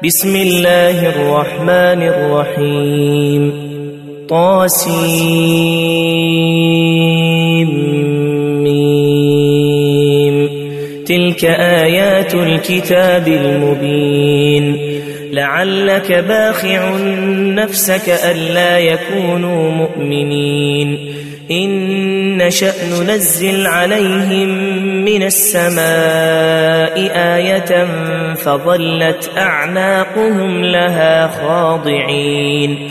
بسم الله الرحمن الرحيم. طاسيم. تلك آيات الكتاب المبين. لعلك باخع نفسك ألا يكونوا مؤمنين. إن نشأ ننزل عليهم من السماء آية فظلت أعناقهم لها خاضعين.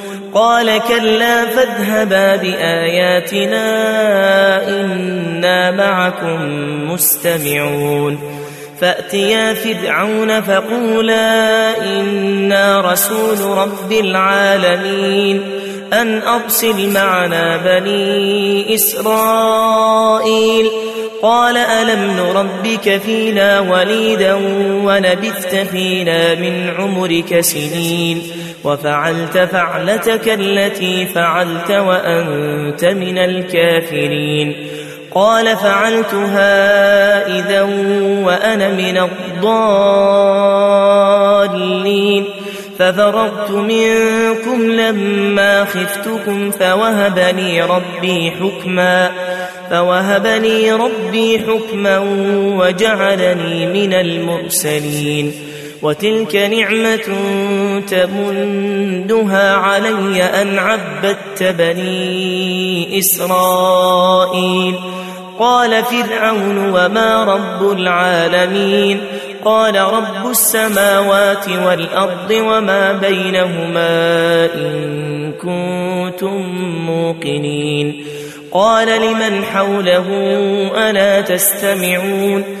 قال كلا فاذهبا بآياتنا إنا معكم مستمعون. فأتيا فرعون فقولا إنا رسول رب العالمين. أن أرسل معنا بني إسرائيل. قال ألم نربك فينا وليدا ولبثت فينا من عمرك سنين. وفعلت فعلتك التي فعلت وأنت من الكافرين. قال فعلتها إذا وأنا من الضالين. ففررت منكم لما خفتكم فوهبني ربي حكما فوهبني ربي حكما وجعلني من المرسلين. وتلك نعمة تمنها علي أن عبدت بني إسرائيل. قال فرعون وما رب العالمين. قال رب السماوات والأرض وما بينهما إن كنتم موقنين. قال لمن حوله ألا تستمعون؟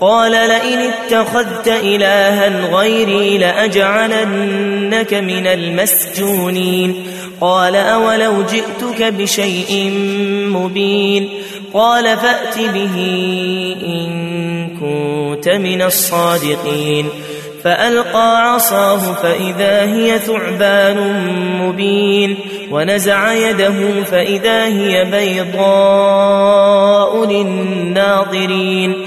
قال لئن اتخذت إلها غيري لأجعلنك من المسجونين. قال أولو جئتك بشيء مبين. قال فأت به إن كنت من الصادقين. فألقى عصاه فإذا هي ثعبان مبين. ونزع يده فإذا هي بيضاء للناظرين.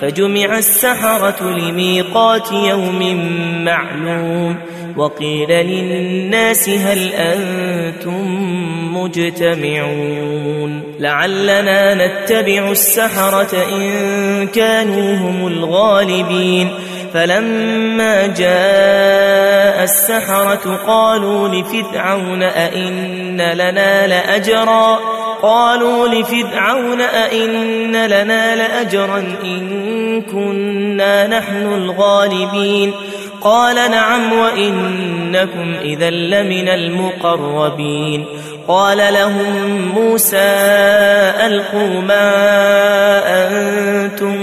فجمع السحرة لميقات يوم معلوم وقيل للناس هل أنتم مجتمعون لعلنا نتبع السحرة إن كانوا هم الغالبين فلما جاء السحرة قالوا لفرعون أئن لنا لأجرا قالوا لفرعون أئن لنا لأجرا إن كنا نحن الغالبين قال نعم وإنكم إذا لمن المقربين قال لهم موسى ألقوا ما أنتم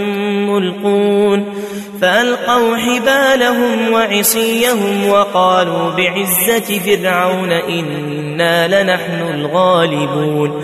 ملقون فألقوا حبالهم وعصيهم وقالوا بعزة فرعون إنا لنحن الغالبون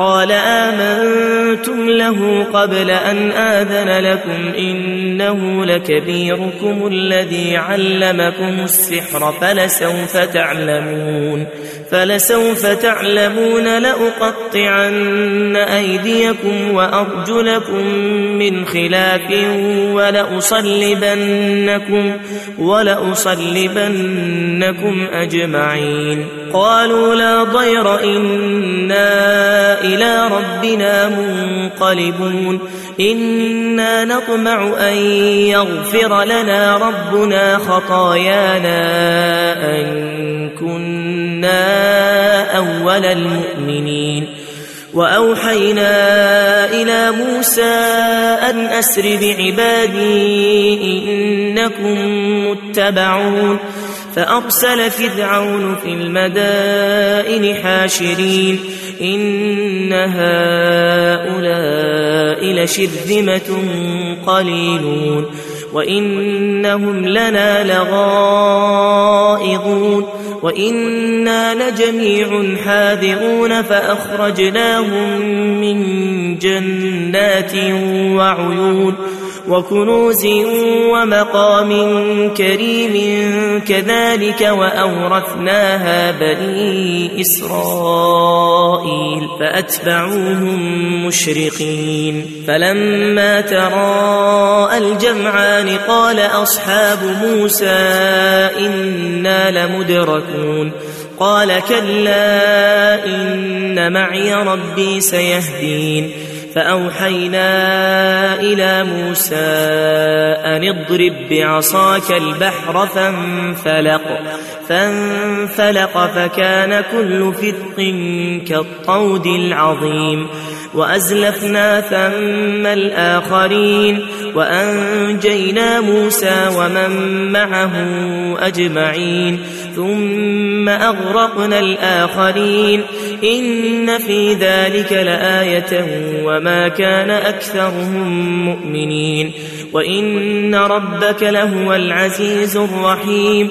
قال آمنتم له قبل أن آذن لكم إنه لكبيركم الذي علمكم السحر فلسوف تعلمون فلسوف تعلمون لأقطعن أيديكم وأرجلكم من خلاف ولأصلبنكم ولأصلبنكم أجمعين. قالوا لا ضير إنا إلى ربنا منقلبون. إنا نطمع أن يغفر لنا ربنا خطايانا أن كنا أول المؤمنين. وأوحينا إلى موسى أن أسر بعبادي إنكم متبعون. فأرسل فرعون في المدائن حاشرين. إن هؤلاء لشرذمة قليلون وإنهم لنا لغائظون وإنا لجميع حاذرون فأخرجناهم من جنات وعيون وكنوز ومقام كريم كذلك وأورثناها بني إسرائيل فأتبعوهم مشرقين فلما تراءى الجمعان قال أصحاب موسى إنا لمدركون قال كلا إن معي ربي سيهدين فأوحينا إلى موسى أن اضرب بعصاك البحر فانفلق فانفلق فكان كل فرق كالطود العظيم. وأزلفنا ثم الآخرين وأنجينا موسى ومن معه أجمعين ثم أغرقنا الآخرين إن في ذلك لآية وما كان أكثرهم مؤمنين وإن ربك لهو العزيز الرحيم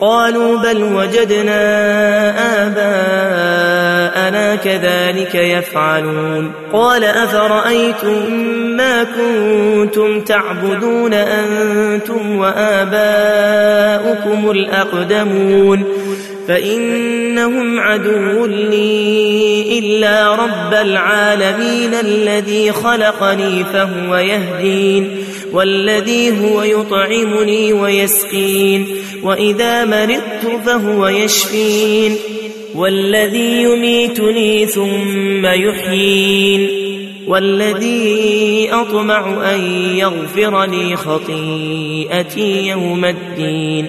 قالوا بل وجدنا آباءنا كذلك يفعلون. قال أفرأيتم ما كنتم تعبدون أنتم وآباؤكم الأقدمون؟ فإنهم عدو لي إلا رب العالمين الذي خلقني فهو يهدين والذي هو يطعمني ويسقين. وإذا مرضت فهو يشفين والذي يميتني ثم يحيين والذي أطمع أن يغفر لي خطيئتي يوم الدين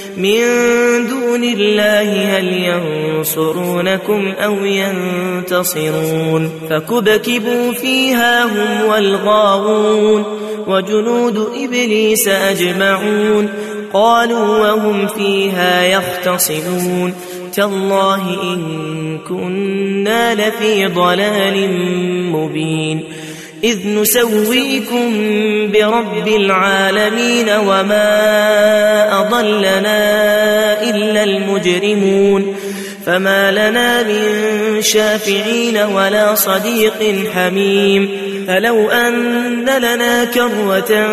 من دون الله هل ينصرونكم أو ينتصرون فكبكبوا فيها هم والغاوون وجنود إبليس أجمعون قالوا وهم فيها يختصمون تالله إن كنا لفي ضلال مبين إذ نسويكم برب العالمين وما أضلنا إلا المجرمون فما لنا من شافعين ولا صديق حميم فلو أن لنا كروة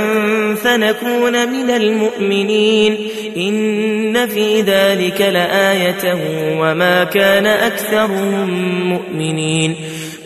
فنكون من المؤمنين إن في ذلك لآية وما كان أكثرهم مؤمنين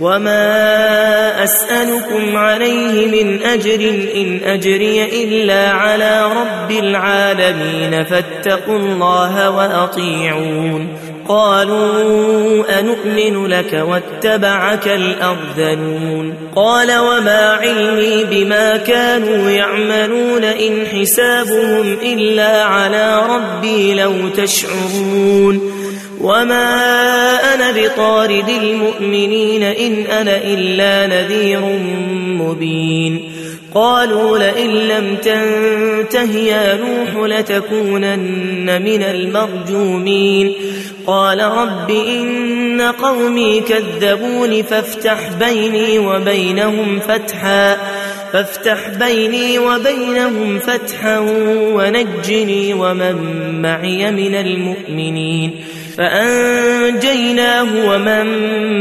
وما أسألكم عليه من أجر إن أجري إلا على رب العالمين فاتقوا الله وأطيعون قالوا أنؤمن لك واتبعك الأرذلون قال وما علمي بما كانوا يعملون إن حسابهم إلا على ربي لو تشعرون وما بطارد المؤمنين إن أنا إلا نذير مبين. قالوا لئن لم تنته يا نوح لتكونن من المرجومين. قال رب إن قومي كذبون فافتح بيني وبينهم فتحا فافتح بيني وبينهم فتحا ونجني ومن معي من المؤمنين. فأنجيناه ومن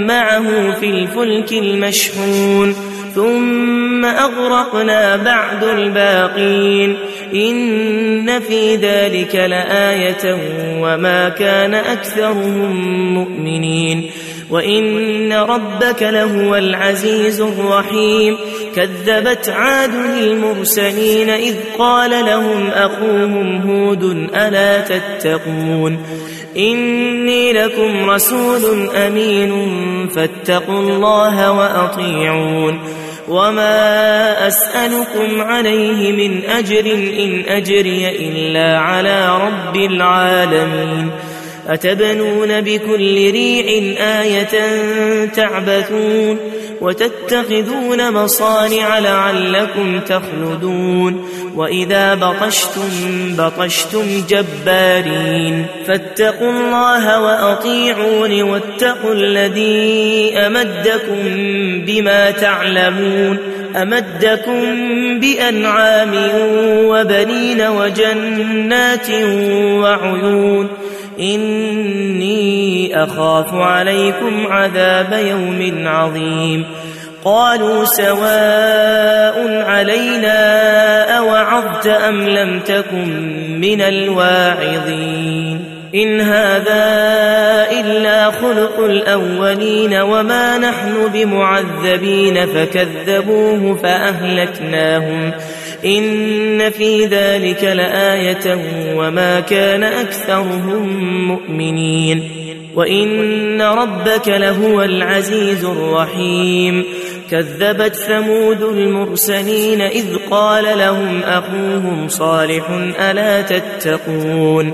معه في الفلك المشحون ثم أغرقنا بعد الباقين. إن في ذلك لآية وما كان أكثرهم مؤمنين. وإن ربك لهو العزيز الرحيم. كذبت عاد المرسلين إذ قال لهم أخوهم هود ألا تتقون. إني لكم رسول أمين فاتقوا الله وأطيعون. وما أسألكم عليه من أجر إن أجري إلا على رب العالمين. أتبنون بكل ريع آية تعبثون. وتتخذون مصانع لعلكم تخلدون. وإذا بطشتم بطشتم جبارين. فاتقوا الله وأطيعون واتقوا الذي أمدكم بما تعلمون. أمدكم بأنعام وبنين وجنات وعيون. إني أخاف عليكم عذاب يوم عظيم. قالوا سواء علينا أوعظت أم لم تكن من الواعظين. إن هذا إلا خلق الأولين وما نحن بمعذبين فكذبوه فأهلكناهم إن في ذلك لآية وما كان أكثرهم مؤمنين وإن ربك لهو العزيز الرحيم كذبت ثمود المرسلين إذ قال لهم أخوهم صالح ألا تتقون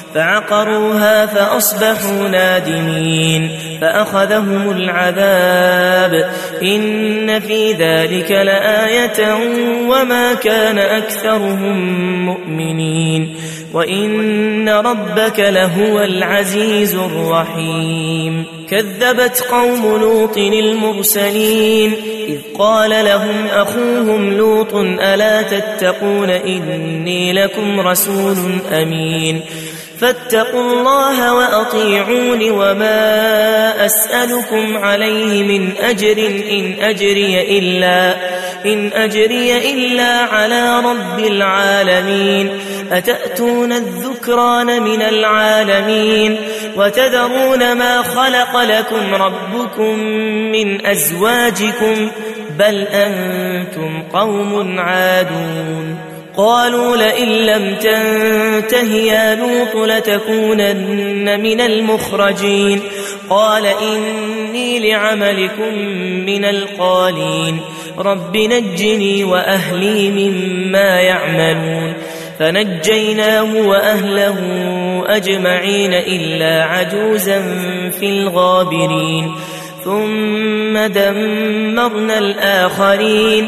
فعقروها فأصبحوا نادمين فأخذهم العذاب إن في ذلك لآية وما كان أكثرهم مؤمنين وإن ربك لهو العزيز الرحيم كذبت قوم لوط المرسلين إذ قال لهم أخوهم لوط ألا تتقون إني لكم رسول أمين فاتقوا الله وأطيعون وما أسألكم عليه من أجر إن أجري إلا إن أجري إلا على رب العالمين. أتأتون الذكران من العالمين؟ وتذرون ما خلق لكم ربكم من أزواجكم؟ بل أنتم قوم عادون. قالوا لئن لم تنته يا لوط لتكونن من المخرجين. قال إني لعملكم من القالين. رب نجني وأهلي مما يعملون. فنجيناه وأهله أجمعين إلا عجوزا في الغابرين. ثم دمرنا الآخرين.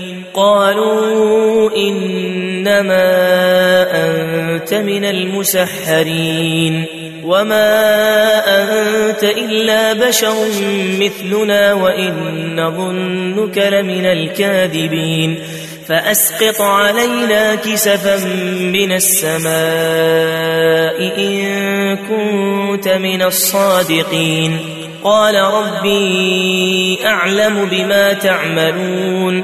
قالوا إنما أنت من المسحرين وما أنت إلا بشر مثلنا وإن نظنك لمن الكاذبين فأسقط علينا كسفا من السماء إن كنت من الصادقين قال ربي أعلم بما تعملون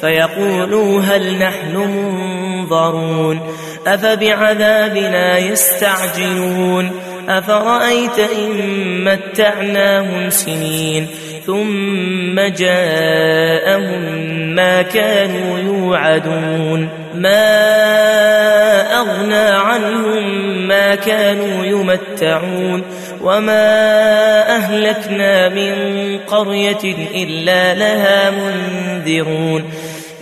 فيقولوا هل نحن منظرون أفبعذابنا يستعجلون أفرأيت إن متعناهم سنين ثم جاءهم ما كانوا يوعدون ما أغنى عنهم ما كانوا يمتعون وما أهلكنا من قرية إلا لها منذرون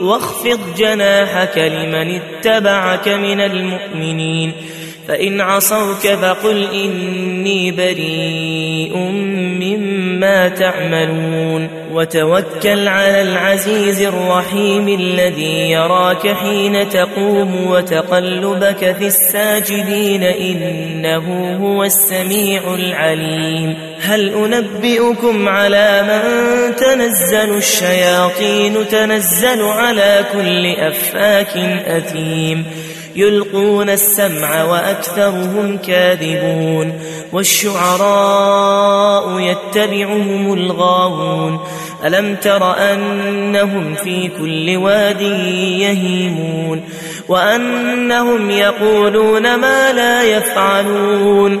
واخفض جناحك لمن اتبعك من المؤمنين فإن عصوك فقل إني بريء مما تعملون وتوكل على العزيز الرحيم الذي يراك حين تقوم وتقلبك في الساجدين إنه هو السميع العليم هل أنبئكم على من تنزل الشياطين تنزل على كل أفاك أثيم يلقون السمع وأكثرهم كاذبون والشعراء يتبعهم الغاوون ألم تر أنهم في كل واد يهيمون وأنهم يقولون ما لا يفعلون